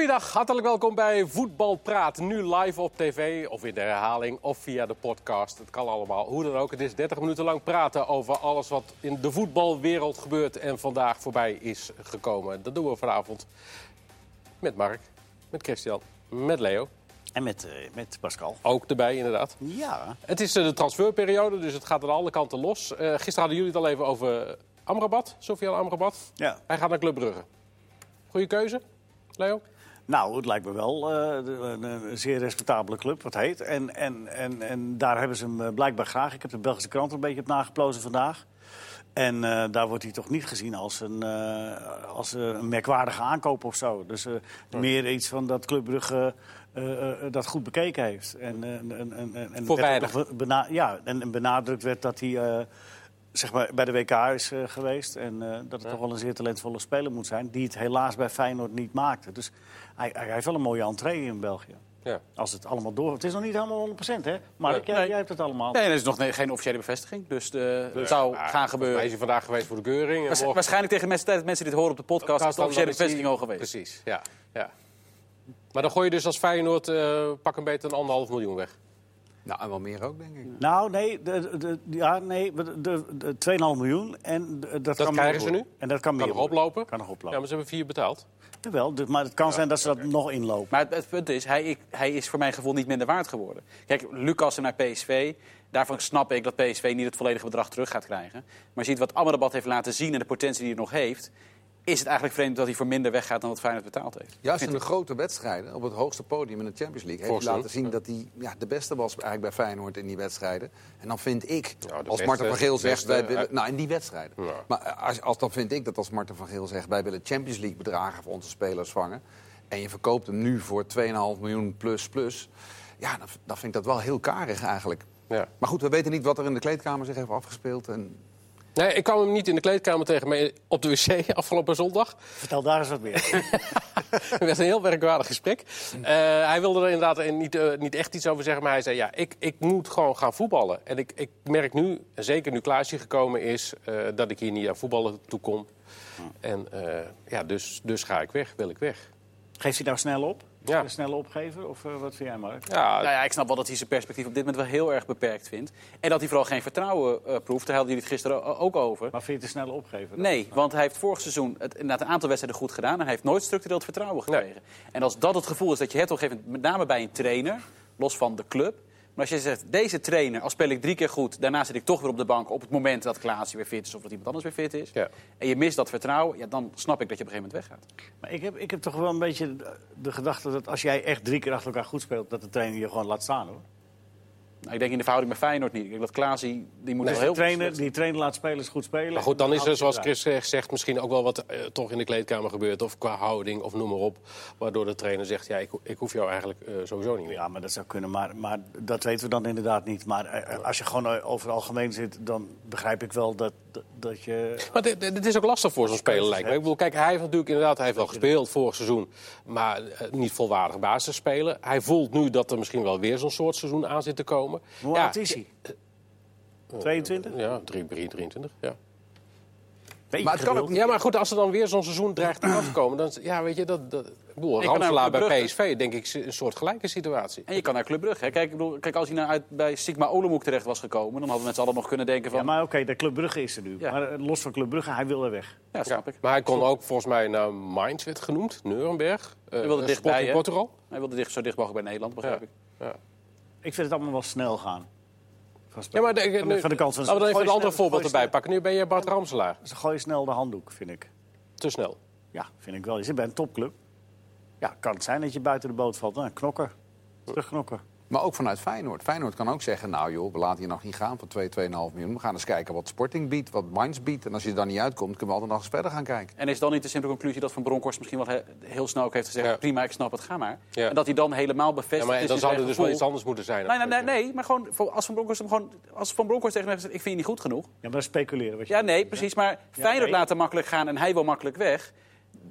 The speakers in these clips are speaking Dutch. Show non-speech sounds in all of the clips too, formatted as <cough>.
Goeiedag, hartelijk welkom bij Voetbal Praat. Nu live op tv of in de herhaling of via de podcast. Het kan allemaal, hoe dan ook. Het is 30 minuten lang praten over alles wat in de voetbalwereld gebeurt en vandaag voorbij is gekomen. Dat doen we vanavond met Mark, met Christian, met Leo. En met, uh, met Pascal. Ook erbij, inderdaad. Ja. Het is uh, de transferperiode, dus het gaat aan alle kanten los. Uh, gisteren hadden jullie het al even over Amrabat, Sofiane Amrabat. Ja. Hij gaat naar Club Brugge. Goeie keuze, Leo? Nou, het lijkt me wel een, een, zeer respectabele club, wat heet. En, en, en, en daar hebben ze hem blijkbaar graag. Ik heb de Belgische krant een beetje op nageplozen vandaag. En uh, daar wordt hij toch niet gezien als een, uh, als een merkwaardige aankoop of zo. Dus uh, ja. meer iets van dat Club Brugge dat goed bekeken heeft. En, en, en, en Voor weinig. Bena ja, en benadrukt werd dat hij zeg maar, bij de WK is geweest. En dat het Ja. toch wel een zeer talentvolle speler moet zijn. Die het helaas bij Feyenoord niet maakte. Dus hij, hij heeft wel een mooie entree in België. Ja. Als het allemaal door... Het is nog niet helemaal 100%, hè? Maar Nee. jij, hebt het allemaal. Nee, er is nog nee, geen officiële bevestiging. Dus de, het zou Maar gaan gebeuren. mij is hij vandaag geweest voor de keuring. en Waars- morgen- waarschijnlijk tegen mensen, tijd dat mensen dit horen op de podcast, is de officiële hij- bevestiging al geweest. Precies, ja. ja. Maar dan gooi je dus als Feyenoord eh, pak een beetje een anderhalf miljoen weg. Nou, en wel meer ook, denk ik. Nou, nee, de, de, ja, nee de, de, de 2,5 miljoen. En de- dat, kan meer krijgen ze nu? En dat kan, Kan meer nog oplopen? Kan nog oplopen. Ja, maar ze hebben vier betaald. Jawel, dus- maar het kan zijn dat ze dat nog inlopen. Maar het, het punt is, hij, ik- hij is voor mijn gevoel niet minder waard geworden. Kijk, Lucas naar PSV. Daarvan snap ik dat PSV niet het volledige bedrag terug gaat krijgen. Maar je ziet wat Amrabat heeft laten zien en de potentie die hij nog heeft... is het eigenlijk vreemd dat hij voor minder weggaat dan wat Feyenoord betaald heeft. Juist in de grote wedstrijden, op het hoogste podium in de Champions League... heeft hij laten zien dat hij ja, de beste was eigenlijk bij Feyenoord in die wedstrijden. En dan vind ik, Ja, als Marten van Geel zegt... beste, wij willen, eh, nou, in die wedstrijden. Ja. Maar als, als dan vind ik dat als Marten van Geel zegt... wij willen Champions League bedragen voor onze spelers vangen... en je verkoopt hem nu voor 2,5 miljoen plus plus... ja, dan, dan vind ik dat wel heel karig eigenlijk. Ja. Maar goed, we weten niet wat er in de kleedkamer zich heeft afgespeeld. En Nee, ik kwam hem niet in de kleedkamer tegen, maar op de wc <laughs> afgelopen zondag. Vertel daar eens wat meer. <laughs> Het werd een heel werkwaardig gesprek. Eh, hij wilde er inderdaad niet, eh, niet echt iets over zeggen, maar hij zei... ja, ik, ik moet gewoon gaan voetballen. En ik, ik merk nu, en zeker nu Klaasje gekomen is... eh, dat ik hier niet aan voetballen toe kom. En eh, ja, dus, dus ga ik weg, wil ik weg. Geeft hij nou snel op? Ja. Wil je Snel opgeven? Of eh, wat vind jij, Mark? Ja, Nou ja, ik snap wel dat hij zijn perspectief op dit moment wel heel erg beperkt vindt. En dat hij vooral geen vertrouwen eh, proeft. Daar hadden jullie het gisteren ook over. Maar vind je het te snel opgeven? Nee, want hij heeft vorig seizoen het, inderdaad een aantal wedstrijden goed gedaan. En hij heeft nooit structureel het vertrouwen gekregen. En als dat het gevoel is dat je het op een gegeven moment, met name bij een trainer, los van de club. Maar als je zegt, deze trainer, al speel ik drie keer goed, daarna zit ik toch weer op de bank op het moment dat Klaasje weer fit is of dat iemand anders weer fit is. Ja. En je mist dat vertrouwen, ja, dan snap ik dat je op een gegeven moment weggaat. Maar ik heb, ik heb toch wel een beetje de, de gedachte dat als jij echt drie keer achter elkaar goed speelt... dat de trainer je gewoon laat staan, hoor. Nou, ik denk in de verhouding met Feyenoord niet. Ik denk dat Klaasje, die moet wel de heel trainer, die trainer laat spelers goed spelen. Maar goed, dan is er, zoals Chris zegt, misschien ook wel wat eh, toch in de kleedkamer gebeurt. Of qua houding, of noem maar op. Waardoor de trainer zegt, ja, ik, ik hoef jou eigenlijk eh, sowieso niet meer. Ja, maar dat zou kunnen. Maar, maar dat weten we dan inderdaad niet. Maar eh, als je gewoon over het algemeen zit, dan begrijp ik wel dat, dat, je... Maar dit, dit is ook lastig voor zo'n speler, lijkt me. Ik bedoel, kijk, hij heeft natuurlijk inderdaad hij heeft wel gespeeld vorig seizoen. Maar eh, niet volwaardig basis spelen. Hij voelt nu dat er misschien wel weer zo'n soort seizoen aan zit te komen. Hoe ja, oud is hij? 22? Ja, 3, 23, ja. Beetje Maar het kan ook. Ja, maar goed, als er dan weer zo'n seizoen dreigt af te komen... dan, ja, weet je, dat... dat Ramselaar naar bij. PSV, denk ik, een soort gelijke situatie. En je kan naar Club Brugge. Hè. Kijk, ik bedoel, kijk, als hij nou uit, bij Sigma Olomouc terecht was gekomen... dan hadden we met z'n allen nog kunnen denken van... Ja, maar oké, de Club Brugge is er nu. Ja. Maar eh, los van Club Brugge, hij wil er weg. Ja, snap ik. Maar hij kon ook volgens mij naar Mainz werd genoemd, Nuremberg. Uh, Hij wilde dichtbij? Portugal. Hij wilde dicht, zo dicht mogelijk bij Nederland, begrijp Ja. ik. Ja. Ik vind het allemaal wel snel gaan. Ja, maar de, van, de, van de Laten we dan even een ander voorbeeld erbij pakken. Nu ben je Bart Ramselaar. Ze gooien snel de handdoek, vind ik. Te snel. Ja, vind ik wel. Je zit bij een topclub. Ja, kan het zijn dat je buiten de boot valt. Nou, knokken. Terugknokken. Maar ook vanuit Feyenoord. Feyenoord kan ook zeggen, nou joh, we laten je nog niet gaan voor 2, 2,5 miljoen. We gaan eens kijken wat Sporting biedt, wat Mainz biedt. En als je er dan niet uitkomt, kunnen we altijd nog eens verder gaan kijken. En is dan niet de simpele conclusie dat Van Bronckhorst misschien wel he- heel snel ook heeft gezegd... Ja. prima, ik snap het, ga maar. Ja. En dat hij dan helemaal bevestigt Ja, maar is dan zou er dus wel iets anders moeten zijn. Nee, nee, nee, nee, maar gewoon voor- als Van Bronckhorst, hem gewoon, als Van Bronckhorst tegen hem heeft gezegd... ik vind je niet goed genoeg. Ja, maar dat speculeren. Wat je Ja, nee, precies. Maar Feyenoord nee. laat hem makkelijk gaan en hij wil makkelijk weg.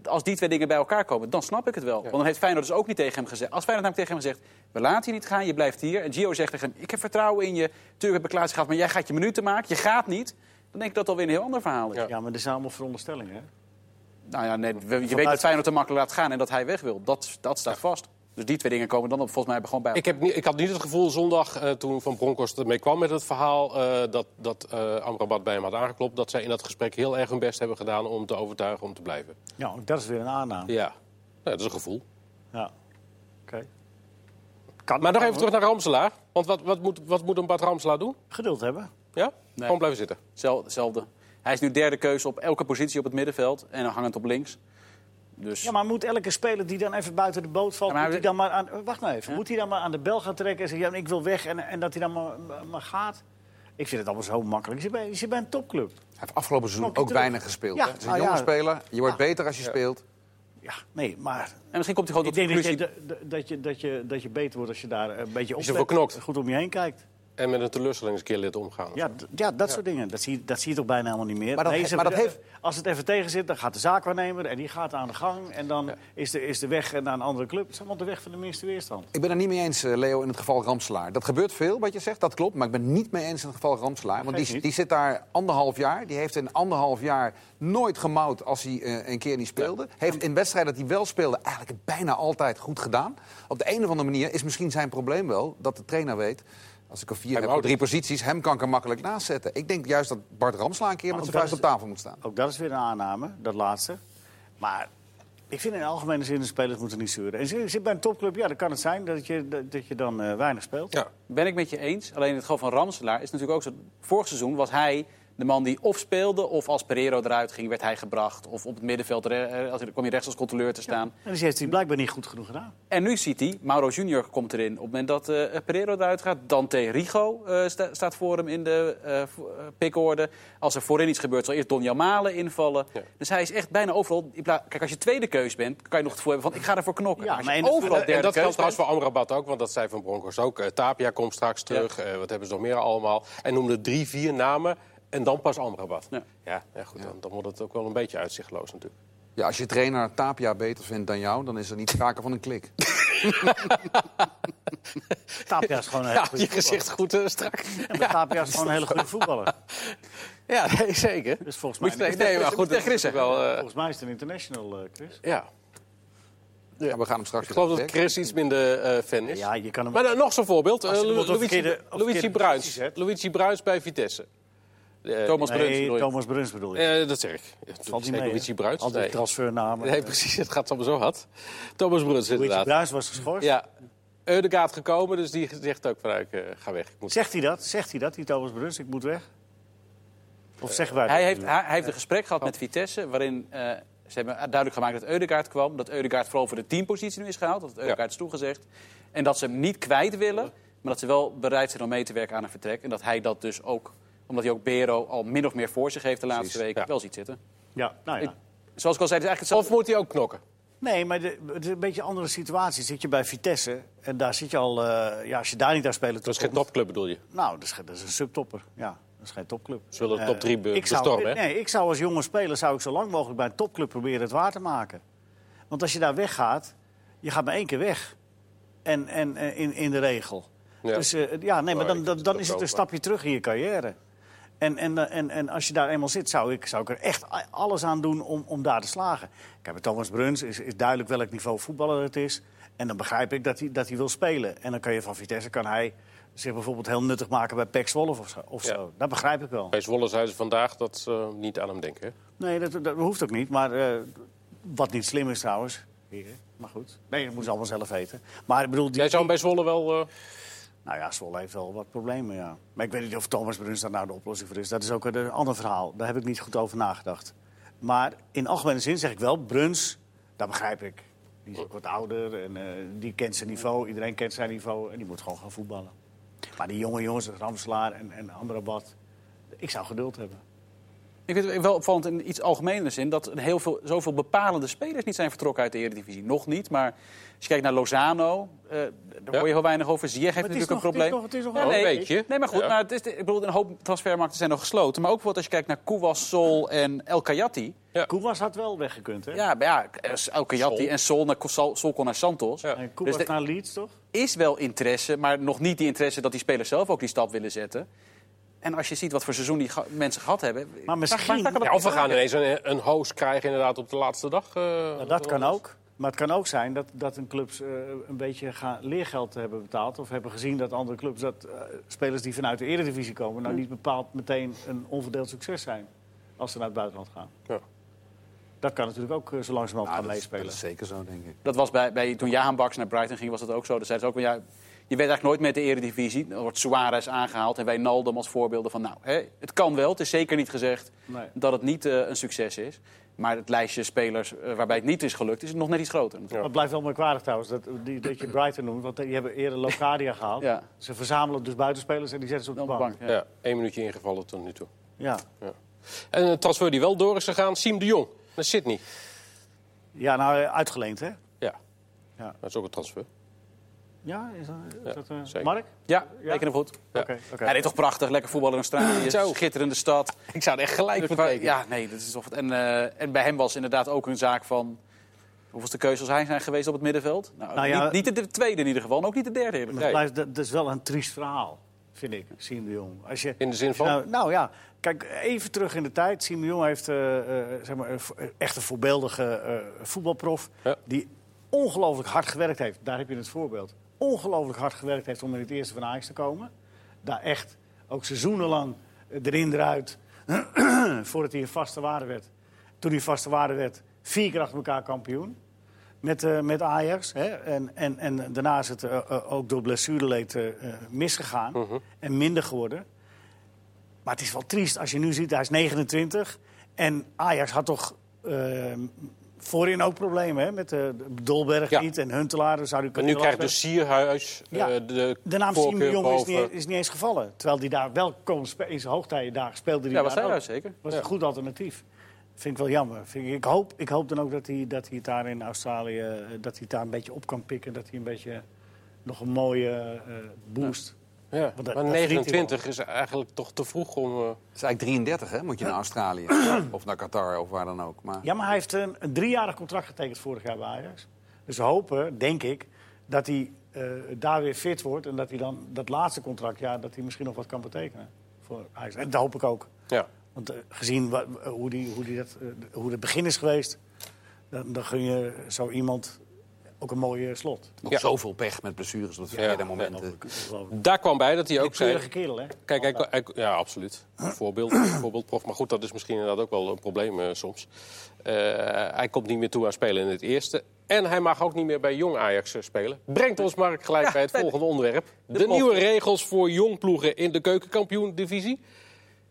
Als die twee dingen bij elkaar komen, dan snap ik het wel. Want dan heeft Feyenoord dus ook niet tegen hem gezegd. Als Feyenoord namelijk tegen hem zegt, we laten je niet gaan, je blijft hier. En Gio zegt tegen hem, ik heb vertrouwen in je. Tuurlijk heb ik Klaas gehad, maar jij gaat je minuten maken. Je gaat niet. Dan denk ik dat dat alweer een heel ander verhaal is. Ja. Ja, maar dit zijn allemaal veronderstellingen. Hè? Nou ja, nee, je weet dat Feyenoord te makkelijk laat gaan en dat hij weg wil. Dat, dat staat vast. Dus die twee dingen komen dan op, volgens mij gewoon bij Ik, heb niet, ik had niet het gevoel zondag, eh, toen Van Bronckhorst ermee kwam met het verhaal... eh, dat, dat eh, Amrabat bij hem had aangeklopt... dat zij in dat gesprek heel erg hun best hebben gedaan om te overtuigen om te blijven. Ja, ook dat is weer een aanname. Ja, Ja, dat is een gevoel. Ja. Oké. Kan- Maar nog even terug naar Ramselaar. Want wat, wat, moet, wat moet een Bart Ramselaar doen? Geduld hebben. Ja? Gewoon blijven zitten. Zel- hetzelfde. Hij is nu derde keuze op elke positie op het middenveld en dan hangend op links. Dus Ja, maar moet elke speler die dan even buiten de boot valt... Ja, moet hij dan maar aan, wacht nou even. Ja? Moet hij dan maar aan de bel gaan trekken en zeggen... Ja, ik wil weg en, en dat hij dan maar, maar gaat? Ik vind het allemaal zo makkelijk. Je zit bij, je zit bij een topclub. Hij heeft afgelopen seizoen ook terug. weinig gespeeld. Ja, hè? Het is een nou jonge ja. speler. Je wordt beter als je speelt. Ja, nee, maar en misschien komt hij gewoon ik tot de denk dat je, conclusie... dat, je, dat, je, dat je beter wordt als je daar een beetje op goed om je heen kijkt. En met een teleurstelling eens een keer lid omgaan. Ja, ja dat soort dingen. Dat zie, je- dat zie je toch bijna helemaal niet meer. Maar dat Nee, he- ze- maar dat heeft- Als het even tegen zit, dan gaat de zaakwaarnemer en die gaat aan de gang. En dan is, de, is de weg naar een andere club. Het is allemaal de weg van de minste weerstand. Ik ben er niet mee eens, eh, Leo, in het geval Ramselaar. Dat gebeurt veel, wat je zegt, dat klopt. Maar ik ben het niet mee eens in het geval Ramselaar. Want die, niet. die zit daar anderhalf jaar. Die heeft in anderhalf jaar nooit gemouwd als hij eh, een keer niet speelde. Heeft in wedstrijden dat hij wel speelde eigenlijk bijna altijd goed gedaan. Op de een of andere manier is misschien zijn probleem wel dat de trainer weet... Als ik er vier heb drie posities, hem kan ik er makkelijk naast zetten. Ik denk juist dat Bart Ramselaar een keer met zijn vuist op tafel moet staan. Ook dat is weer een aanname, dat laatste. Maar ik vind in algemene zin de spelers moeten niet zeuren. En je zit bij een topclub, ja, dan kan het zijn dat je, dat, dat je dan eh, weinig speelt. Ja. Ben ik met je eens. Alleen het geval van Ramselaar is natuurlijk ook zo... Vorig seizoen was hij de man die of speelde... of als Pereiro eruit ging, werd hij gebracht. Of op het middenveld eh, als- kwam hij rechts als controleur te staan. En dus heeft hij blijkbaar niet goed genoeg gedaan. En nu ziet hij, Mauro Junior komt erin. Op het moment dat eh Pereiro eruit gaat, Dante Rigo eh, sta- staat voor hem in de eh eh, pickorde. Als er voorin iets gebeurt, zal eerst Don Malen invallen. Ja. Dus hij is echt bijna overal. Kijk, als je tweede keus bent, kan je nog het gevoel hebben van ik ga ervoor knokken. Ja, als maar het- overal en derde En dat geldt trouwens voor Amrabat ook, want dat zei Van Bronckhorst ook. Tapia komt straks terug. Eh, wat hebben ze nog meer allemaal? En noemde drie, vier namen en dan pas Amrabat. Ja. Ja, ja, goed, dan, dan wordt het ook wel een beetje uitzichtloos natuurlijk. Ja, als je trainer Tapia beter vindt dan jou, dan is er niet sprake van een klik. <laughs> Tapia is gewoon een hele Ja, goede je gezicht goed eh, strak. Ja, maar Tapia is gewoon een hele goede voetballer. <laughs> Ja, nee, zeker. Dus volgens Moet mij, je- nee, maar goed, tegen dat Chris is wel... eh, volgens mij is het een international, eh, Chris. ja. Ja, we gaan hem straks Ik geloof dat Chris iets minder eh, fan is. Ja, je kan hem... Maar nou, nog zo'n voorbeeld. Eh, Luigi, Bruins. Luigi Bruins bij Vitesse. Eh, Thomas Bruns Nee, bedoel je? Thomas Bruns bedoel je. eh, dat zeg ik. Ja, Valt niet mee? Luigi Bruins. Al die Nee. transfernamen. nee, precies. Het gaat allemaal zo hard. Thomas Bruns Luigi inderdaad. Bruins was geschorst. Ja. Eudegaard gekomen, dus die zegt ook van, ik eh, ga weg. Ik moet... Zegt hij dat? Zegt hij dat, die Thomas Bruns? Ik moet weg? Of zeggen wij dat Hij heeft, hij, hij heeft een gesprek gehad met Vitesse waarin eh, ze hebben duidelijk gemaakt dat Eudegaard kwam. Dat Eudegaard vooral voor de teampositie nu is gehaald. Dat Eudegaard is toegezegd. En dat ze hem niet kwijt willen, maar dat ze wel bereid zijn om mee te werken aan een vertrek. En dat hij dat dus ook, omdat hij ook Bero al min of meer voor zich heeft de laatste Precies, weken, ja. wel ziet zitten. Ja, nou ja. Ik- Zoals ik al zei, het is eigenlijk hetzelfde. Of moet hij ook knokken? Nee, maar de, het is een beetje een andere situatie. Zit je bij Vitesse en daar zit je al... eh, ja, als je daar niet aan spelen Dat is geen topclub bedoel je? Nou, dat is, dat is een subtopper. Ja, dat is geen topclub. Ze willen de Eh, top drie be- ik zou, bestormen? Nee, ik zou als jonge speler zou ik zo lang mogelijk bij een topclub proberen het waar te maken. Want als je daar weggaat, je gaat maar één keer weg. En, en eh, in, in de regel. Ja. Dus eh, ja, nee, maar Ja, dan, dan, dan is het een stapje terug in je carrière. En, en, eh, en, en als je daar eenmaal zit, zou ik, zou ik er echt alles aan doen om, om daar te slagen. Kijk, bij Thomas Bruns is, is duidelijk welk niveau voetballer het is. En dan begrijp ik dat hij, dat hij wil spelen. En dan kan je van Vitesse kan hij zich bijvoorbeeld heel nuttig maken bij Pek Zwolle of zo. Of Ja. zo. Dat begrijp ik wel. Bij Zwolle zeiden ze vandaag dat ze niet aan hem denken. hè? Nee, dat, dat hoeft ook niet. Maar eh, wat niet slim is trouwens. Maar goed. Nee, dat moeten ze allemaal zelf weten. Maar ik bedoel, die, Jij zou hem bij Zwolle wel... eh, Nou ja, Zwolle heeft wel wat problemen, ja. Maar ik weet niet of Thomas Bruns daar nou de oplossing voor is. Dat is ook een ander verhaal. Daar heb ik niet goed over nagedacht. Maar in algemene zin zeg ik wel, Bruns, dat begrijp ik. Die is ook wat ouder en eh, die kent zijn niveau. Iedereen kent zijn niveau en die moet gewoon gaan voetballen. Maar die jonge jongens, Ramslaar en, en Amrabat, ik zou geduld hebben. Ik vind het wel opvallend in iets algemenere zin dat er heel veel, zoveel bepalende spelers niet zijn vertrokken uit de Eredivisie. Nog niet, maar als je kijkt naar Lozano, eh, daar Ja. hoor je heel weinig over. Ziyech heeft natuurlijk een nog- het is probleem. nog- het is nog Ja, wel nee, een beetje. Nee, maar goed, Ja. maar het is, ik bedoel, een hoop transfermarkten zijn nog gesloten. Maar ook bijvoorbeeld als je kijkt naar Kouwas, Sol en El Kayati. Ja. Koewas had wel weggekund, hè? Ja, maar ja, El Kayati Sol. en Sol, naar, Sol, Sol kon naar Santos. Ja. En Koewas Dus naar Leeds, toch? is wel interesse, maar nog niet die interesse dat die spelers zelf ook die stap willen zetten. En als je ziet wat voor seizoen die ga- mensen gehad hebben... Maar misschien- Ja, of we gaan ineens een, een host krijgen inderdaad op de laatste dag. eh, Nou, dat kan ook. Maar het kan ook zijn dat, dat een clubs eh, een beetje gaan leergeld hebben betaald. Of hebben gezien dat andere clubs, dat eh, spelers die vanuit de eredivisie komen... nou niet bepaald meteen een onverdeeld succes zijn. Als ze naar het buitenland gaan. Ja. Dat kan natuurlijk ook zo langzamerhand Nou, gaan dat, is, meespelen. dat is zeker zo, denk ik. Dat was bij, bij, toen Jahan Baks naar Brighton ging, was dat ook zo. Dan zeiden ze ook, wel, ja, je weet eigenlijk nooit met de eredivisie. Dan wordt Suarez aangehaald en Wijnaldum als voorbeelden van... nou, hè, het kan wel, het is zeker niet gezegd Nee. dat het niet eh, een succes is. Maar het lijstje spelers eh, waarbij het niet is gelukt, is nog net iets groter. Ja. Maar het blijft wel merkwaardig trouwens dat, die, dat je Brighton noemt. Want die hebben eerder Locadia <laughs> gehaald. Ja. Ze verzamelen dus buitenspelers en die zetten ze op de Dan op de bank. bank, ja. Ja, één minuutje ingevallen tot nu toe. Ja. En een transfer die wel door is gegaan, Siem de Jong naar Sydney. ja, nou eh, uitgeleend hè? Ja. Ja. Dat is ook een transfer. Ja, is dat, is Ja, dat eh, zeker. Mark? Ja, Ja. goed. Ja. Oké, oké. Hij deed toch prachtig, lekker voetballen in Australië, schitterende stad. <laughs> Ik zou er echt gelijk voor Qua- tekenen. Ja, nee, dat is toch wat. En, eh, en bij hem was inderdaad ook een zaak van... Hoeveelste keuze als hij zijn geweest op het middenveld? Nou, Nou ja, niet, niet de tweede in ieder geval, en ook niet de derde. het blijft, dat, is wel een triest verhaal, vind ik, Siem de Jong. Als je, In de zin van? Nou, nou ja, kijk, even terug in de tijd. Siem de Jong heeft eh, zeg maar, echt een voorbeeldige voetbalprof... Die ongelooflijk hard gewerkt heeft. Daar heb je het voorbeeld. Ongelooflijk hard gewerkt heeft om in het eerste van Ajax te komen. Daar echt ook seizoenenlang erin eruit, <clears throat> voordat hij een vaste waarde werd. Toen hij vaste waarde werd, vier keer achter elkaar kampioen met, eh, met Ajax. Hè? En, en, en daarna is het eh, eh, ook door blessureleed misgegaan en minder geworden. Maar het is wel triest als je nu ziet, hij is 29. En Ajax had toch eh, voorin ook problemen hè? met de Dolberg Ja. niet en Huntelaar. Dan zou En kunnen nu krijgt dus Sierhuis Ja. eh, de, De naam Siem Jong is niet, is niet eens gevallen. Terwijl hij daar wel kon in zijn hoogtijdagen speelde. hij Ja, was daar hij zeker. was Ja. een goed alternatief. Vind ik wel jammer. Vind ik, ik, hoop, ik hoop dan ook dat hij, dat hij het daar in Australië eh, dat hij het daar een beetje op kan pikken. Dat hij een beetje nog een mooie eh, boost. Ja, Want dat- maar dat verdient hij 29 is eigenlijk toch te vroeg om... eh, Het is eigenlijk 33, hè? Moet je naar Australië <clears throat> of naar Qatar of waar dan ook. Maar Ja, maar hij heeft een, een driejarig contract getekend vorig jaar bij Ajax. Dus we hopen, denk ik, dat hij eh, daar weer fit wordt. En dat hij dan dat laatste contract, ja, dat hij misschien nog wat kan betekenen voor Ajax. En dat hoop ik ook. ja. Want eh, gezien hoe, die, hoe, die dat, hoe het begin is geweest, dan, dan gun je zo iemand ook een mooie slot. nog Ja. zoveel pech met blessures. Dat verkeerde Ja, momenten. Daar kwam bij dat hij ook Ook zei... keurige kerel, hè? Kijk, hij, hij- ja, absoluut. Voorbeeld, <clears throat> voorbeeldprof. Maar goed, dat is misschien inderdaad ook wel een probleem eh, soms. Eh, hij komt niet meer toe aan spelen in het eerste. En hij mag ook niet meer bij jong Ajax eh, spelen. Brengt ons, Mark, gelijk bij het volgende onderwerp. De, nieuwe regels voor jongploegen in de keukenkampioen-divisie.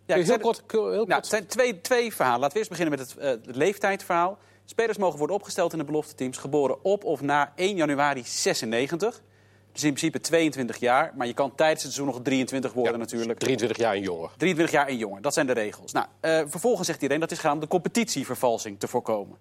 Ja, heel kort, heel Nou, het zijn twee, twee verhalen. Laten we eerst beginnen met het, het leeftijdsverhaal. Spelers mogen worden opgesteld in de belofteteams geboren op of na 1 januari 96. Dus in principe 22 jaar. Maar je kan tijdens het seizoen nog 23 worden natuurlijk. 23 jaar en jonger. 23 jaar en jonger, dat zijn de regels. Nou, eh, vervolgens zegt iedereen dat is gaan om de competitievervalsing te voorkomen.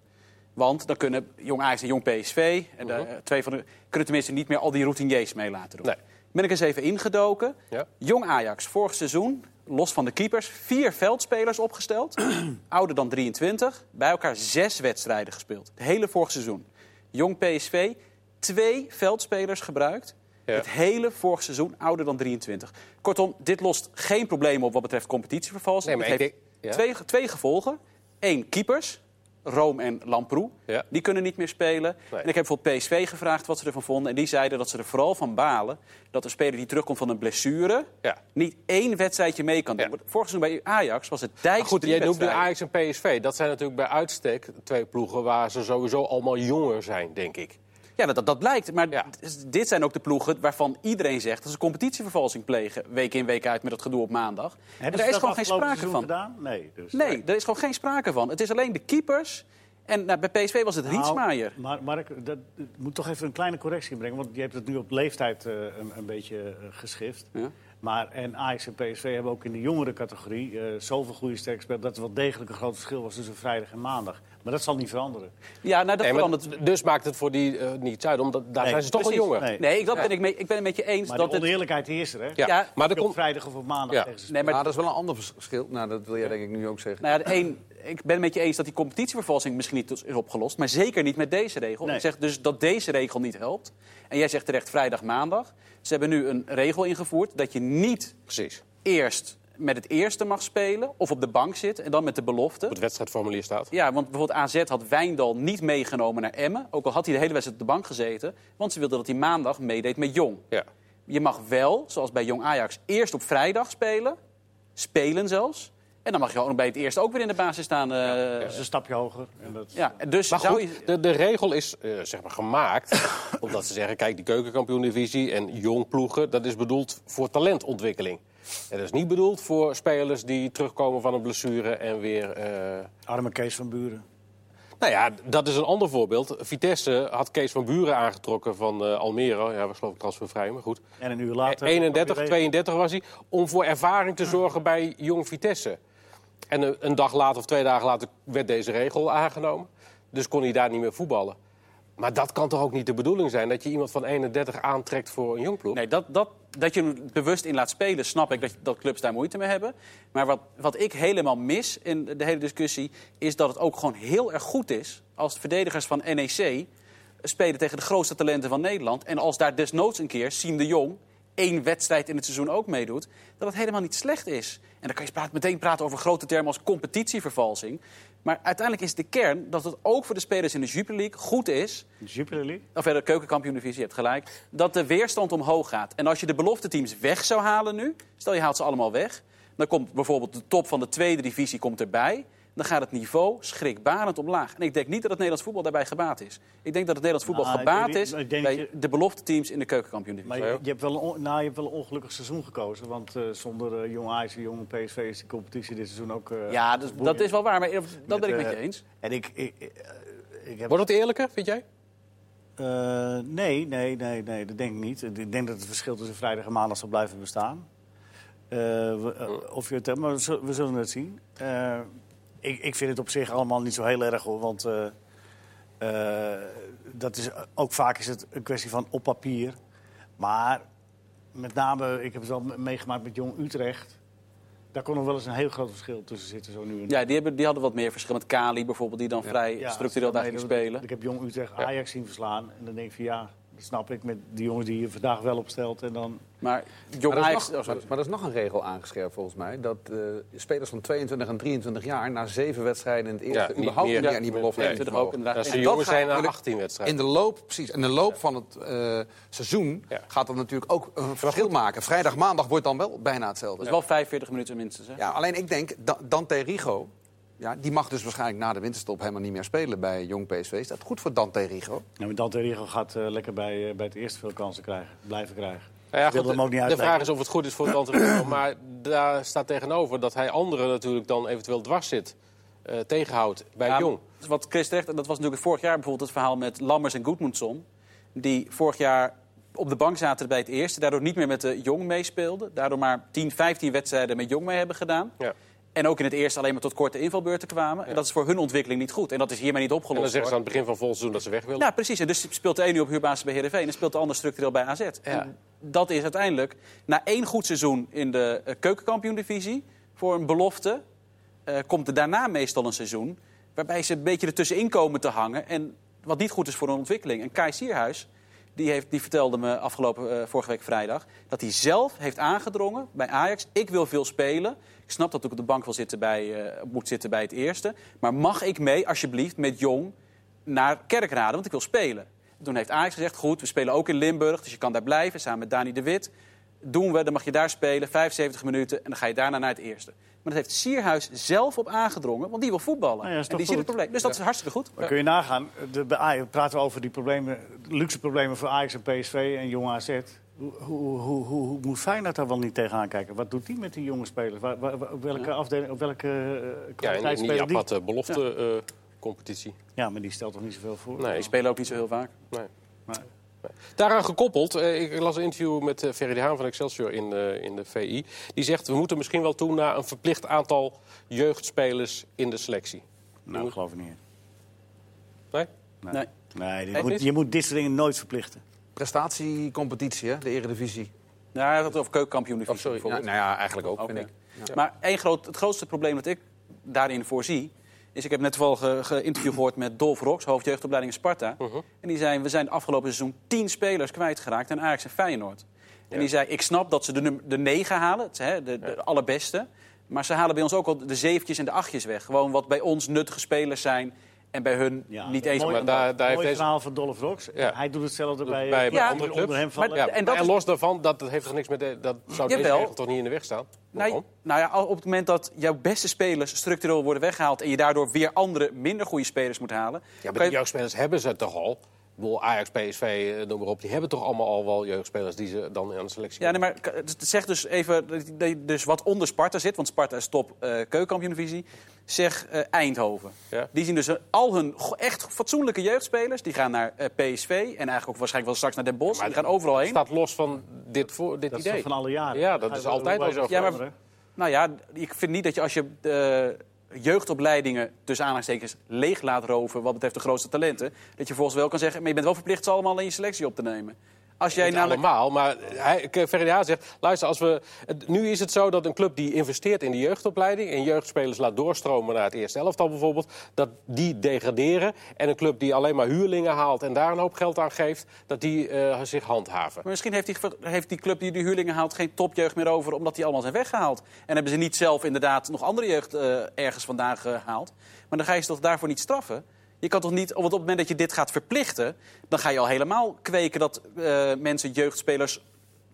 Want dan kunnen jong Ajax en jong PSV, en de, eh, twee van de, kunnen tenminste niet meer al die routiniers mee laten doen. Nee. Ben ik eens even ingedoken. Ja. Jong Ajax, vorig seizoen, los van de keepers, vier veldspelers opgesteld. <clears throat> ouder dan 23, bij elkaar zes wedstrijden gespeeld. Het hele vorig seizoen. Jong PSV, twee veldspelers gebruikt. Ja. Het hele vorig seizoen, ouder dan 23. Kortom, dit lost geen probleem op wat betreft competitievervalsing. Nee, maar Het ik heeft denk- ja. twee, twee gevolgen. Eén, keepers. Rome en Lamproe. Ja. Die kunnen niet meer spelen. Nee. En ik heb bijvoorbeeld PSV gevraagd wat ze ervan vonden. En die zeiden dat ze er vooral van balen... dat een speler die terugkomt van een blessure... Ja. niet één wedstrijdje mee kan doen. Ja. Want Vorig seizoen bij Ajax was het Dijk. Goed, jij noemt nu Ajax en PSV. Dat zijn natuurlijk bij uitstek twee ploegen waar ze sowieso allemaal jonger zijn, denk ik. Ja, dat, dat, dat blijkt. Maar Ja. dit zijn ook de ploegen waarvan iedereen zegt... dat ze competitievervalsing plegen. Week in, week uit met dat gedoe op maandag. En Hebben daar ze is gewoon geen sprake van. Gedaan? Nee, dus. Nee, daar is gewoon geen sprake van. Het is alleen de keepers. En nou, bij PSV was het Nou, Rietsmaier. Maar Mark, dat, ik moet toch even een kleine correctie brengen. Want je hebt het nu op leeftijd eh, een, een beetje eh, geschift. Ja. Maar en Ajax en PSV hebben ook in de jongere categorie eh, zoveel goede sterke spelers... dat er wel degelijk een groot verschil was tussen vrijdag en maandag. Maar dat zal niet veranderen. Ja, nou, dat Nee, maar verandert. dus maakt het voor die eh, niet uit, omdat daar Nee, zijn ze toch wel jonger. Nee. Nee, dat ben ik, mee, ik ben het met je eens. Maar dat de het, oneerlijkheid is er, hè? Ja, Ja, maar je op vrijdag of op maandag Ja. tegen ze nee, maar Maar dat is wel een ander verschil. Nou, dat wil jij denk ik nu ook zeggen. Nou ja, de één, <clears throat> ik ben het met je eens dat die competitievervalsing misschien niet is opgelost. Maar zeker niet met deze regel. Nee. Ik zeg dus dat deze regel niet helpt. En jij zegt terecht vrijdag, maandag. Ze hebben nu een regel ingevoerd dat je niet Precies. eerst met het eerste mag spelen of op de bank zit en dan met de belofte. Op het wedstrijdformulier staat. Ja, want bijvoorbeeld AZ had Wijndal niet meegenomen naar Emmen. Ook al had hij de hele wedstrijd op de bank gezeten. Want ze wilden dat hij maandag meedeed met Jong. Ja. Je mag wel, zoals bij Jong Ajax, eerst op vrijdag spelen. Spelen zelfs. En dan mag je ook bij het eerste ook weer in de basis staan. eh, Dat is een stapje hoger. En dat... ja, dus Maar zou goed, je... de, de regel is eh, zeg maar gemaakt <coughs> omdat ze zeggen... kijk, die keukenkampioen-divisie en jong ploegen... dat is bedoeld voor talentontwikkeling. En dat is niet bedoeld voor spelers die terugkomen van een blessure en weer... eh, Arme Kees van Buren. Nou ja, dat is een ander voorbeeld. Vitesse had Kees van Buren aangetrokken van eh, Almere. Ja, was geloof ik transfervrij, maar goed. En een uur later... 31, weer- 32 was hij. Om voor ervaring te zorgen bij jong Vitesse. En een, dag later of twee dagen later werd deze regel aangenomen. Dus kon hij daar niet meer voetballen. Maar dat kan toch ook niet de bedoeling zijn... dat je iemand van 31 aantrekt voor een jong ploeg? Nee, dat, dat, dat je hem bewust in laat spelen, snap ik dat, dat clubs daar moeite mee hebben. Maar wat, wat ik helemaal mis in de hele discussie... is dat het ook gewoon heel erg goed is als de verdedigers van NEC spelen tegen de grootste talenten van Nederland. En als daar desnoods een keer Siem de Jong één wedstrijd in het seizoen ook meedoet, dat het helemaal niet slecht is. En dan kan je praten, meteen praten over grote termen als competitievervalsing. Maar uiteindelijk is de kern dat het ook voor de spelers in de Jupiler League goed is De Jupiler League. of ja, de keukenkampioen-divisie, je hebt gelijk. Dat de weerstand omhoog gaat. En als je de belofte teams weg zou halen nu, stel je haalt ze allemaal weg, dan komt bijvoorbeeld de top van de tweede divisie komt erbij. Dan gaat het niveau schrikbarend omlaag. En ik denk niet dat het Nederlands voetbal daarbij gebaat is. Ik denk dat het Nederlands voetbal Nou, gebaat is maar ik denk bij je- de belofte teams in de keukenkampioen-divisie. Maar je, je hebt wel een, nou, je hebt wel een ongelukkig seizoen gekozen. Want eh, zonder eh, jonge Ajax en jonge PSV is de competitie dit seizoen ook... eh, Ja, dus, dat is wel waar, maar dat Met, ben ik met je eens. En ik... ik, ik, heb, Wordt het eerlijker, vind jij? Nee, nee, nee, nee, dat denk ik niet. Ik denk dat het verschil tussen vrijdag en maandag zal blijven bestaan. We- eh, of je het hebt, maar we zullen, we zullen het zien. Ik, ik vind het op zich allemaal niet zo heel erg hoor, want eh, eh, dat is, ook vaak is het een kwestie van op papier. Maar met name, ik heb het me- meegemaakt met Jong Utrecht. Daar kon nog wel eens een heel groot verschil tussen zitten, zo nu en Ja, die, hebben, die hadden wat meer verschil met Kali bijvoorbeeld, die dan vrij Ja, structureel daar ging spelen. Ik heb Jong Utrecht Ajax zien verslaan. En dan denk ik van ja, dat snap ik met die jongens die je vandaag wel opstelt. En dan Maar Jong Maar er, is Ajax... nog, oh, maar, maar er is nog een regel aangescherpt volgens mij. Dat eh, spelers van 22 en 23 jaar na zeven wedstrijden in het eerste... Ja, niet überhaupt meer. niet Ja, aan die belofte nee, ook inderdaad. Dat En ze dat jongen gaat zijn na natuurlijk 18 wedstrijden. In de loop, precies. In de loop van het eh, seizoen Ja. gaat dat natuurlijk ook een verschil maken. Vrijdag, maandag wordt dan wel bijna hetzelfde. Dat is wel 45 minuten minstens. Hè? Ja, alleen ik denk, Da- Dante Rigo... Ja, die mag dus waarschijnlijk na de winterstop helemaal niet meer spelen bij Jong PSV. Is dat goed voor Dante Rigo? Nou, maar Dante Rigo gaat eh, lekker bij, eh, bij het eerste veel kansen krijgen, blijven krijgen. Ja, goed, hem ook niet de vraag is of het goed is voor Dante Rico, maar daar staat tegenover dat hij anderen natuurlijk dan eventueel dwars zit, eh, tegenhoudt bij Ja, Jong. Wat Chris terecht, en dat was natuurlijk vorig jaar bijvoorbeeld het verhaal met Lammers en Goedmundsson. Die vorig jaar op de bank zaten bij het eerste, daardoor niet meer met de Jong meespeelden. Daardoor maar 10, 15 wedstrijden met Jong mee hebben gedaan. Ja. En ook in het eerste alleen maar tot korte invalbeurten kwamen. En dat is voor hun ontwikkeling niet goed. En dat is hiermee niet En opgelost. dan zeggen ze aan het begin van volgend seizoen dat ze weg willen. Ja, precies. En dus speelt de een nu op huurbasis bij Heerenveen en speelt de ander structureel bij AZ. En dat is uiteindelijk, na één goed seizoen in de eh, keukenkampioen-divisie... voor een belofte, eh, komt er daarna meestal een seizoen... waarbij ze een beetje ertussenin komen te hangen... en wat niet goed is voor een ontwikkeling. En Kai Sierhuis, die, heeft, die vertelde me afgelopen eh, vorige week vrijdag... dat hij zelf heeft aangedrongen bij Ajax, ik wil veel spelen... Ik snap dat ik op de bank bij, eh, moet zitten bij het eerste. Maar mag ik mee, alsjeblieft, met Jong naar Kerkrade, want ik wil spelen. Toen heeft Ajax gezegd, goed, we spelen ook in Limburg, dus je kan daar blijven, samen met Dani de Wit. Doen we, dan mag je daar spelen, 75 minuten, en dan ga je daarna naar het eerste. Maar dat heeft Sierhuis zelf op aangedrongen, want die wil voetballen. Nou ja, en die ziet het probleem. Dus dat is hartstikke goed. Maar kun je nagaan, de, bij Ajax praten we over die problemen, luxe problemen voor Ajax en PSV en Jong AZ. Hoe, hoe, hoe, hoe, hoe moet Feyenoord daar wel niet tegenaan kijken? Wat doet die met die jonge spelers? Waar, waar- waar- op welke afdeling, op welke uh, Ja, kwaliteit in die aparte belofte eh, competitie. Ja, maar die stelt toch niet zoveel voor? Nee. Die spelen ook niet zo heel vaak. Nee. Nee. Daaraan gekoppeld, eh, ik las een interview met eh, Ferry de Haan van Excelsior in, eh, in de VI. Die zegt, we moeten misschien wel toe naar een verplicht aantal jeugdspelers in de selectie. Nou, dat geloof ik niet. Nee? Nee, Nee. nee je, moet, Chris? je moet dit soort dingen nooit verplichten. Prestatiecompetitie, hè? de eredivisie. Ja, hij had het over keukenkampioen. Sorry, nou, nou ja, eigenlijk ook, Oké. vind ik. Maar één groot, het grootste probleem dat ik daarin voorzie... is, ik heb net toevallig ge- geïnterview gehoord met Dolf Rox, hoofdjeugdopleiding Sparta. En die zei, we zijn afgelopen seizoen tien spelers kwijtgeraakt aan Ajax en Feyenoord. En die zei, ik snap dat ze de, de negen halen, het, hè, de, de allerbeste. Maar ze halen bij ons ook al de zeventjes en de achtjes weg. Gewoon wat bij ons nuttige spelers zijn en bij hun Ja, niet eens... mooi, maar daar- daar heeft deze- verhaal van Dolph Rox. Ja. Hij doet hetzelfde bij, bij, bij Ja, andere clubs. onder hem. Maar- Ja, En en, dat is- los daarvan, dat, dat heeft toch niks met... De, dat zou deze regel toch niet in de weg staan? Nou, nou ja, op het moment dat jouw beste spelers structureel worden weggehaald... en je daardoor weer andere, minder goede spelers moet halen... Ja, maar je- de jeugdspelers hebben ze toch al. Bedoel, Ajax, PSV, eh, noem maar op. Die hebben toch allemaal al wel jeugdspelers die ze dan aan de selectie Ja, nee, maar het zegt dus even dus wat onder Sparta zit, want Sparta is top eh keukenkampioen-divisie. Zeg eh, Eindhoven. Ja. Die zien dus eh, al hun echt fatsoenlijke jeugdspelers. Die gaan naar eh, PSV en eigenlijk ook waarschijnlijk wel straks naar Den Bosch. die gaan overal heen. staat los van dit, voor, dit Dat is idee. van alle jaren? Ja, dat is altijd al zo Ja, maar-? Nou ja, ik vind niet dat je als je de jeugdopleidingen tussen aanhalingstekens leeg laat roven wat betreft de grootste talenten, dat je vervolgens wel kan zeggen, maar je bent wel verplicht ze allemaal in je selectie op te nemen. Als jij namelijk allemaal, maar hij, Ferreira zegt... luister, als we, nu is het zo dat een club die investeert in de jeugdopleiding... en jeugdspelers laat doorstromen naar het eerste elftal bijvoorbeeld... dat die degraderen. En een club die alleen maar huurlingen haalt en daar een hoop geld aan geeft... dat die eh, zich handhaven. Maar misschien heeft die, heeft die club die die huurlingen haalt geen topjeugd meer over, omdat die allemaal zijn weggehaald. En hebben ze niet zelf inderdaad nog andere jeugd eh, ergens vandaan gehaald. Maar dan ga je ze toch daarvoor niet straffen? Je kan toch niet, want op het moment dat je dit gaat verplichten, dan ga je al helemaal kweken dat eh, mensen jeugdspelers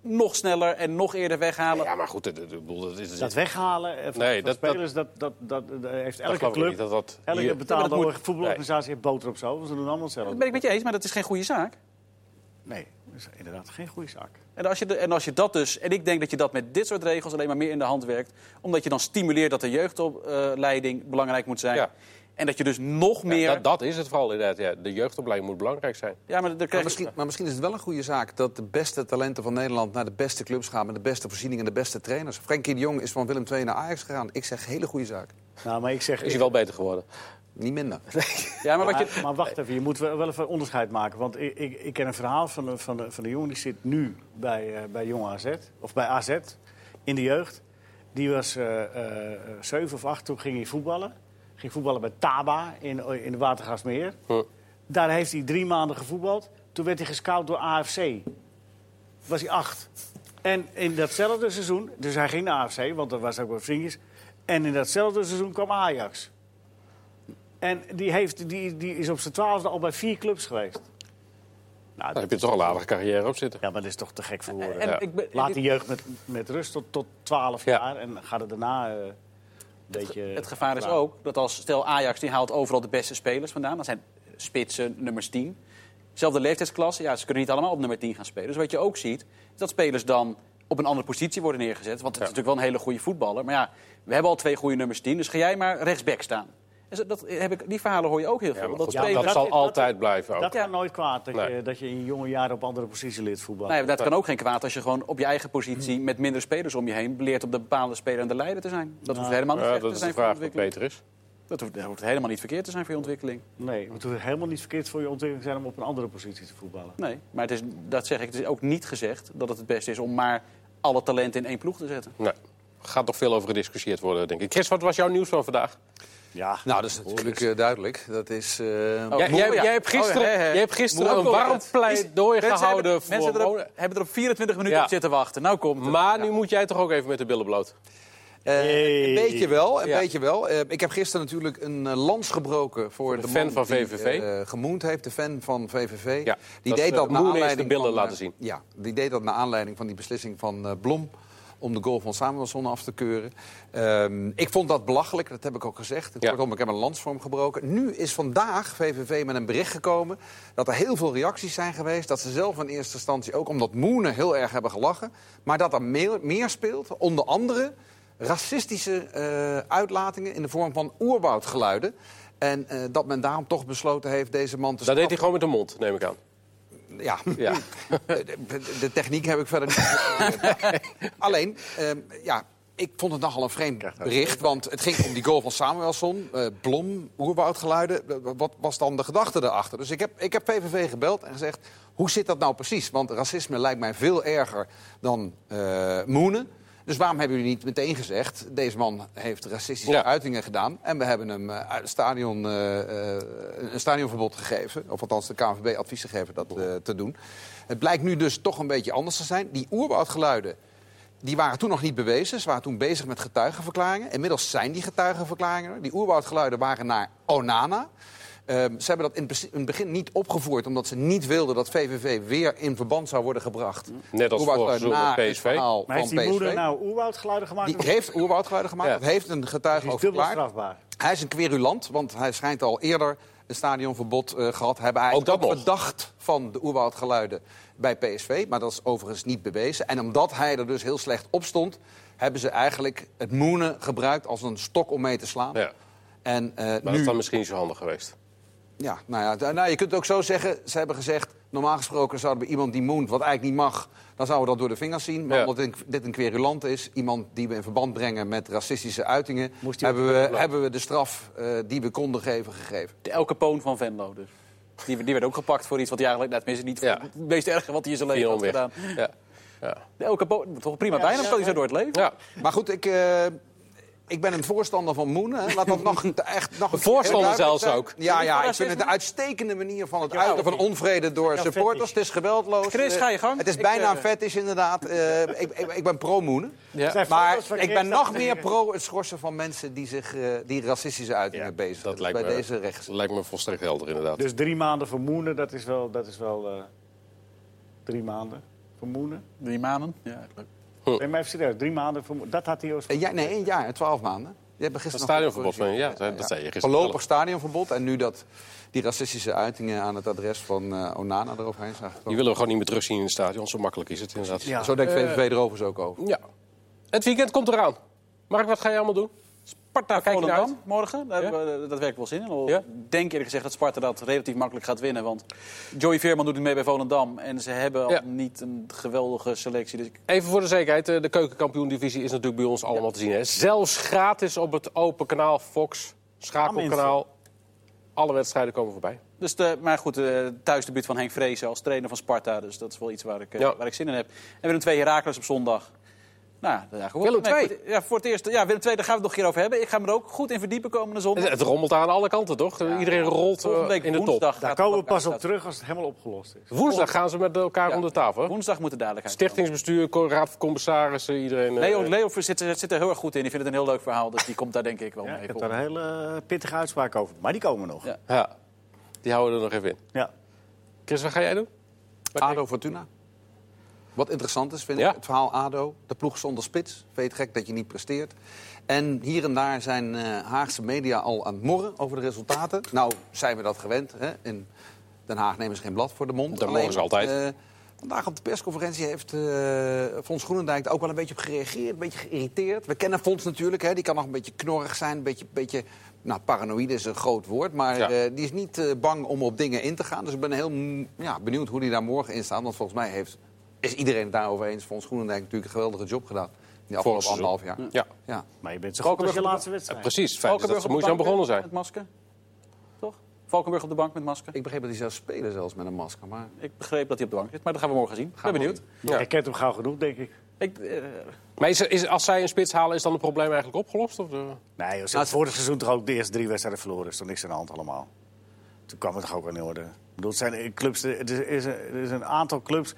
nog sneller en nog eerder weghalen. Ja, maar goed, bedoel, dat is... Dat weghalen eh, van, Nee, van dat- dat- spelers, dat, dat, dat, dat heeft dat elke club, niet, dat dat elke hier- betaalde Ja, maar dat moet- voetbalorganisatie heeft boter op zo. Ze doen allemaal hetzelfde. Dat ben ik met je eens, maar dat is geen goede zaak. Nee, dat is inderdaad geen goede zaak. En als, je de- en als je dat dus, en ik denk dat je dat met dit soort regels alleen maar meer in de hand werkt, omdat je dan stimuleert dat de jeugdopleiding belangrijk moet zijn. Ja. En dat je dus nog Ja, meer. dat, dat is het vooral inderdaad. Ja. De jeugdopleiding moet belangrijk zijn. ja, maar Maar krijg je- misschien, maar misschien is het wel een goede zaak dat de beste talenten van Nederland naar de beste clubs gaan met de beste voorzieningen en de beste trainers. Frenkie de Jong is van Willem II naar Ajax gegaan. Ik zeg hele goede zaak. Nou, maar ik zeg... Is hij wel beter geworden? Niet minder. <laughs> Ja, maar wat je, Maar, maar wacht even, je moet wel even onderscheid maken. Want ik, ik, ik ken een verhaal van, de- van, de, van de jongen die zit nu bij, eh, bij Jong AZ. Of bij AZ, in de jeugd. Die was eh eh, zeven of acht, toen ging hij voetballen. Ging voetballen bij Taba in, in de Watergasmeer. Daar heeft hij drie maanden gevoetbald. Toen werd hij gescout door AFC. Was hij acht. En in datzelfde seizoen, dus hij ging naar AFC, want dat was ook wat vriendjes. En in datzelfde seizoen kwam Ajax. En die, heeft, die, die is op zijn twaalfde al bij vier clubs geweest. Nou, Dan heb je toch een aardige carrière op zitten. ja, maar dat is toch te gek voor woorden. en Ja. ik ben- Laat die jeugd met, met rust tot, tot 12 Ja. jaar en gaat het daarna eh, beetje... Het gevaar is ook dat als stel Ajax die haalt overal de beste spelers vandaan. Dat zijn spitsen, nummers 10. Zelfde leeftijdsklasse, ja, ze kunnen niet allemaal op nummer 10 gaan spelen. Dus wat je ook ziet, is dat spelers dan op een andere positie worden neergezet. Want het is natuurlijk wel een hele goede voetballer. Maar ja, we hebben al twee goede nummers 10, dus ga jij maar rechtsback staan. Dat heb ik, die verhalen hoor je ook heel veel. Ja, dat goed, Ja, spelers- dat, dat- zal dat- altijd blijven ook. Dat kan nooit kwaad, dat, Nee. je, dat je in je jonge jaren op andere positie leert voetballen. Nee, dat kan ook geen kwaad als je gewoon op je eigen positie met minder spelers om je heen leert op de bepaalde speler en de leider te zijn. Dat hoeft helemaal niet Ja, te is zijn voor ontwikkeling. beter is. Dat hoeft, dat hoeft helemaal niet verkeerd te zijn voor je ontwikkeling. Nee, het hoeft helemaal niet verkeerd voor je ontwikkeling zijn om op een andere positie te voetballen. Nee, maar het is, dat zeg ik, het is ook niet gezegd dat het het beste is om maar alle talenten in één ploeg te zetten. Nee. Er gaat nog veel over gediscussieerd worden, denk ik. Chris, wat was jouw nieuws van vandaag? Ja, Nou, dat is natuurlijk eh, duidelijk. Dat is... Oh, jij, hebt gisteren, Oh, ja, hè, hè. jij hebt gisteren een warm pleidooi gehouden hebben, voor... mensen erop, hebben er op 24 minuten Ja. op zitten wachten. Nou komt het. Maar nu moet jij toch ook even met de billen bloot. Eh, Hey. Een beetje wel, een Ja. beetje wel. Eh, ik heb gisteren natuurlijk een eh, lans gebroken voor de de, fan man van die, VVV. eh, gemoend heeft, de fan van VVV. Ja, die dat deed dat naar de aanleiding billen van, laten zien. Ja, die deed dat naar aanleiding van die beslissing van eh, Blom om de goal van Samuelson af te keuren. Ehm, ik vond dat belachelijk, dat heb ik ook gezegd. Ja. Kortom, ik heb een hem gebroken. Nu is vandaag VVV met een bericht gekomen dat er heel veel reacties zijn geweest. Dat ze zelf in eerste instantie ook omdat Moenen heel erg hebben gelachen. Maar dat er meer, meer speelt, onder andere racistische eh, uitlatingen in de vorm van oerwoudgeluiden. En eh, dat men daarom toch besloten heeft deze man te Dat deed hij gewoon met de mond, neem ik aan. Ja, Ja. de, techniek heb ik verder niet. <laughs> Alleen, ehm, ja, ik vond het nogal een vreemd bericht. Want het ging om die goal van Samuelson, eh, Blom, oerwoudgeluiden. Eh, Wat was dan de gedachte daarachter? Dus ik heb, ik heb PVV gebeld en gezegd, hoe zit dat nou precies? Want racisme lijkt mij veel erger dan eh Moenen. Dus waarom hebben jullie niet meteen gezegd... deze man heeft racistische Ja. uitingen gedaan... en we hebben hem eh, uit het stadion, eh, een stadionverbod gegeven. Of althans de KNVB advies gegeven dat te doen. Het blijkt nu dus toch een beetje anders te zijn. Die oerwoudgeluiden die waren toen nog niet bewezen. Ze waren toen bezig met getuigenverklaringen. Inmiddels zijn die getuigenverklaringen. er. Die oerwoudgeluiden waren naar Onana. Ehm, ze hebben dat in het bes- in het begin niet opgevoerd... omdat ze niet wilden dat VVV weer in verband zou worden gebracht. Net als vorig Oerwoudgeluiden seizoen PSV. verhaal Maar heeft die moeder PSV. nou oerwoudgeluiden gemaakt? Die heeft oerwoudgeluiden gemaakt. Ja. Dat heeft een getuige ook verklaard. Hij is een querulant, want hij schijnt al eerder een stadionverbod eh, gehad. Hebben hij Ook dat ook verdacht van de oerwoudgeluiden bij PSV. Maar dat is overigens niet bewezen. En omdat hij er dus heel slecht op stond... hebben ze eigenlijk het moenen gebruikt als een stok om mee te slaan. Ja. En eh, Maar dat nu... is dan misschien niet zo handig geweest. Ja, nou ja, nou, je kunt het ook zo zeggen. Ze hebben gezegd, normaal gesproken zouden we iemand die moont, wat eigenlijk niet mag, dan zouden we dat door de vingers zien. Maar Ja. omdat dit- een querulant is, iemand die we in verband brengen met racistische uitingen, hebben we, hebben we de straf eh, die we konden geven gegeven. De Elke Poon van Venlo dus. Die, die werd ook gepakt voor iets wat hij eigenlijk net tenminste niet Ja. het meest erge wat hij in zijn leven had gedaan. Ja. Ja. De Elke Poon, toch prima bijna, kan hij zo door het leven. ja. Maar goed, ik, eh, ik ben een voorstander van moenen. hè. Laat dat nog <laughs> echt nog Een voorstander zelfs zijn. ook. Ja, ja, ik vind het een uitstekende manier van het Ja, uiten van onvrede door Ja, supporters. Het is geweldloos. Chris, Eh, ga je gang. Het is bijna eh, vet is inderdaad. Eh, ik, ik, ik ben pro-moenen. Ja. Zijn Maar ik ben nog dat- meer pro het schorsen van mensen die zich eh, die racistische uitingen Ja, bezig Dat zijn. lijkt bij me, deze rechts. lijkt me volstrekt helder, inderdaad. Dus drie maanden vermoeden, dat is wel... Dat is wel eh, drie maanden vermoeden. Drie maanden. Ja, leuk. Nee, maar even serieus, drie maanden. Dat had hij ook... Een jaar, nee, één jaar, twaalf maanden. Je hebt Dat gisteren stadionverbod van ja, dat, dat zei je gisteren. Voorlopig stadionverbod en nu dat die racistische uitingen aan het adres van eh, Onana eroverheen zijn Die gekomen. willen we gewoon niet meer terugzien in het stadion. Zo makkelijk is het inderdaad. Ja. Zo denkt Eh, VVV er overigens ook over. Ja. Het weekend komt eraan. Mark, wat ga je allemaal doen? Sparta kijk Volendam morgen. Daar Ja? hebben we- dat werkt wel zin in. Al Ja? Ik denk eerlijk gezegd dat Sparta dat relatief makkelijk gaat winnen. Want Joey Veerman doet niet mee bij Volendam. En ze hebben al niet een geweldige selectie. Dus ik- Even voor de zekerheid, eh, de keukenkampioen-divisie is natuurlijk bij ons allemaal te zien. Hè? Zelfs gratis op het open kanaal Fox, schakelkanaal. Alle wedstrijden komen voorbij. Dus de, maar goed, de thuisdebuut van Henk Vrezen als trainer van Sparta. Dus dat is wel iets waar ik, eh, waar ik zin in heb. En Willem II Herakles op zondag. Nou, eigenlijk Willem II? voor het- Ja, voor het eerst. Ja, Willem II, daar gaan we het nog een keer over hebben. Ik ga me er ook goed in verdiepen komende zondag. Het, het rommelt aan alle kanten, toch? Iedereen rolt eh, Volgende week in de top. Daar komen we pas op terug als het helemaal opgelost is. Woensdag gaan ze met elkaar Ja. om de tafel. Woensdag moet de duidelijkheid komen. Stichtingsbestuur, raad van commissarissen, iedereen. Leo, Leo zit, zit er heel erg goed in. Ik vind het een heel leuk verhaal. Dus die komt daar denk ik wel Ja, mee. ik heb daar een hele eh, pittige uitspraak over. Maar die komen nog. Ja. Ja, die houden we er nog even in. Ja. Chris, wat ga jij doen? ADO Fortuna. Wat interessant is, vind Ja. ik, het verhaal ADO. De ploeg zonder spits. Het gek dat je niet presteert? En hier en daar zijn eh, Haagse media al aan het morren over de resultaten. Nou, zijn we dat gewend. Hè? In Den Haag nemen ze geen blad voor de mond. Dat mogen ze altijd. eh, vandaag op de persconferentie heeft eh Fons Groenendijk er ook wel een beetje op gereageerd. Een beetje geïrriteerd. We kennen Fons natuurlijk. Hè? Die kan nog een beetje knorrig zijn. Een beetje, beetje nou, paranoïde is een groot woord. Maar Ja. die is niet bang om op dingen in te gaan. Dus ik ben heel ja, benieuwd hoe hij daar morgen in staat. Want volgens mij heeft, is iedereen het daarover eens. Fons Groenendijk natuurlijk een geweldige job gedaan. In de afgelopen anderhalf jaar. Ja, Ja. Maar je bent zo goed als je laatste wedstrijd. precies. Fijn is dat Valkenburg ze de moeizaam bank, begonnen zijn. Met masker. Toch? Valkenburg op de bank met masker. Ik begreep dat hij zelfs spelen zelfs met een masker. Maar Ik begreep dat hij op de bank zit. Maar dat gaan we morgen zien. Ik ben benieuwd. Ja. Kent hem gauw genoeg, denk ik. Ik, eh, Maar is, is, als zij een spits halen, is dan het probleem eigenlijk opgelost? Of, eh? Nee, ze hebben vorig seizoen toch ook de eerste drie wedstrijden verloren. is toch niks aan de hand allemaal. Toen kwam het toch ook aan de orde. Ik bedoel, het zijn eh, clubs, is, is een, er is een aantal clubs,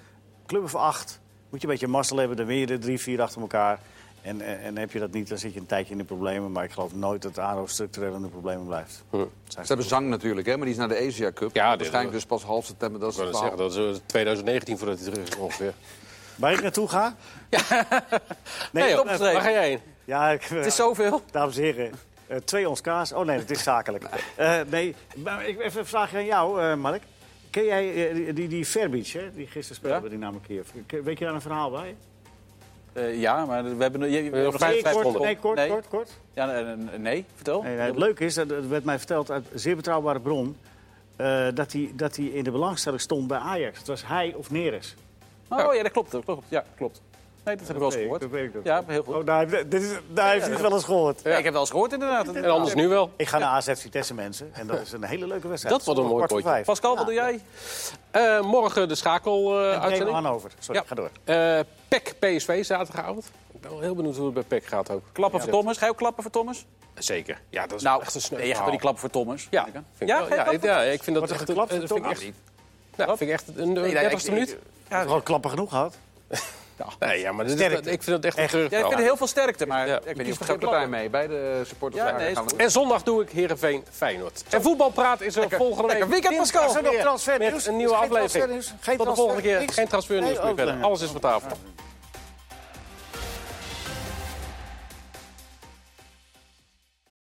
club of acht. Moet je een beetje mazzel hebben, dan win je er drie, vier achter elkaar. En, en, en heb je dat niet, dan zit je een tijdje in de problemen. Maar ik geloof nooit dat ADO structureel in de problemen blijft. Hm. Ze hebben zang natuurlijk, hè, maar die is naar de Asia Cup. Ja, Waarschijnlijk dus pas half september. Dat Ik is het het zeggen, dat is eh, 2019 voordat hij terug is ongeveer. <laughs> Waar ik naartoe ga? <laughs> Nee, nee, opgeschreven. waar ga jij heen? Ja, ik, <laughs> het is zoveel. Dames en heren, eh, twee ons kaas. Oh nee, dat is zakelijk. Eh, nee, maar ik, even een vraagje aan jou, eh, Mark. Ken jij eh, die, die, die Verbic, hè? die gisteren speelde Ja. bij Dynamo Kiev? Weet je daar een verhaal bij? Eh, ja, maar we hebben... Je, je, nog nog vijf-. Nee, kort, Nee. kort, kort. Ja, eh, eh, nee, vertel. Nee, nee, het leuke is, dat het werd mij verteld uit een zeer betrouwbare bron... eh, dat hij dat hij in de belangstelling stond bij Ajax. Het was hij of Neres. Oh ja, dat klopt. Dat klopt. Ja, klopt. Nee, dat heb ik wel eens gehoord. Dat weet ik ook. Ja, heel goed. Oh, daar, heeft- dit is, daar heeft hij het wel eens gehoord. Ja, ik heb wel eens gehoord inderdaad. En anders nu wel. Ik ga naar AZ Vitesse, mensen. En dat is een hele leuke wedstrijd. Dat wordt een mooi potje. Pascal, wat doe jij? Eh, morgen de schakel eh uitzending. Hannover. Sorry, Ja. ga door. Eh PEC PSV zaterdagavond. Ik ben wel heel benieuwd hoe het bij PEC gaat ook. Klappen voor Thomas. Ga je ook klappen voor Thomas? Zeker. Ja, dat is Nou, echt een sneu nee, je gaat wel die klappen voor Thomas. Ja, vind ik, Ja, ja, ik- ja, ik vind dat Wordt er echt... geklapt een- voor Thomas? echt nou, vind ik echt een Nee, 30ste ik- minuut. ik- Ja, gewoon klappen genoeg gehad. <laughs> Nee, ja, maar dit is, Sterkte. ik vind het echt een Ja, treurig ik vind heel veel sterkte, maar Ja. ik weet niet of er geen partij mee. Supporters Ja, nee, gaan we- goed. En zondag doe ik Heerenveen Feyenoord. En voetbalpraat is er volgende week. lekker weekend, Pascal. er nog weer transfernieuws? Met een nieuwe er geen aflevering. Geen Tot de volgende transfer- keer. Geen transfernieuws Nee, meer verder. Alles is van tafel.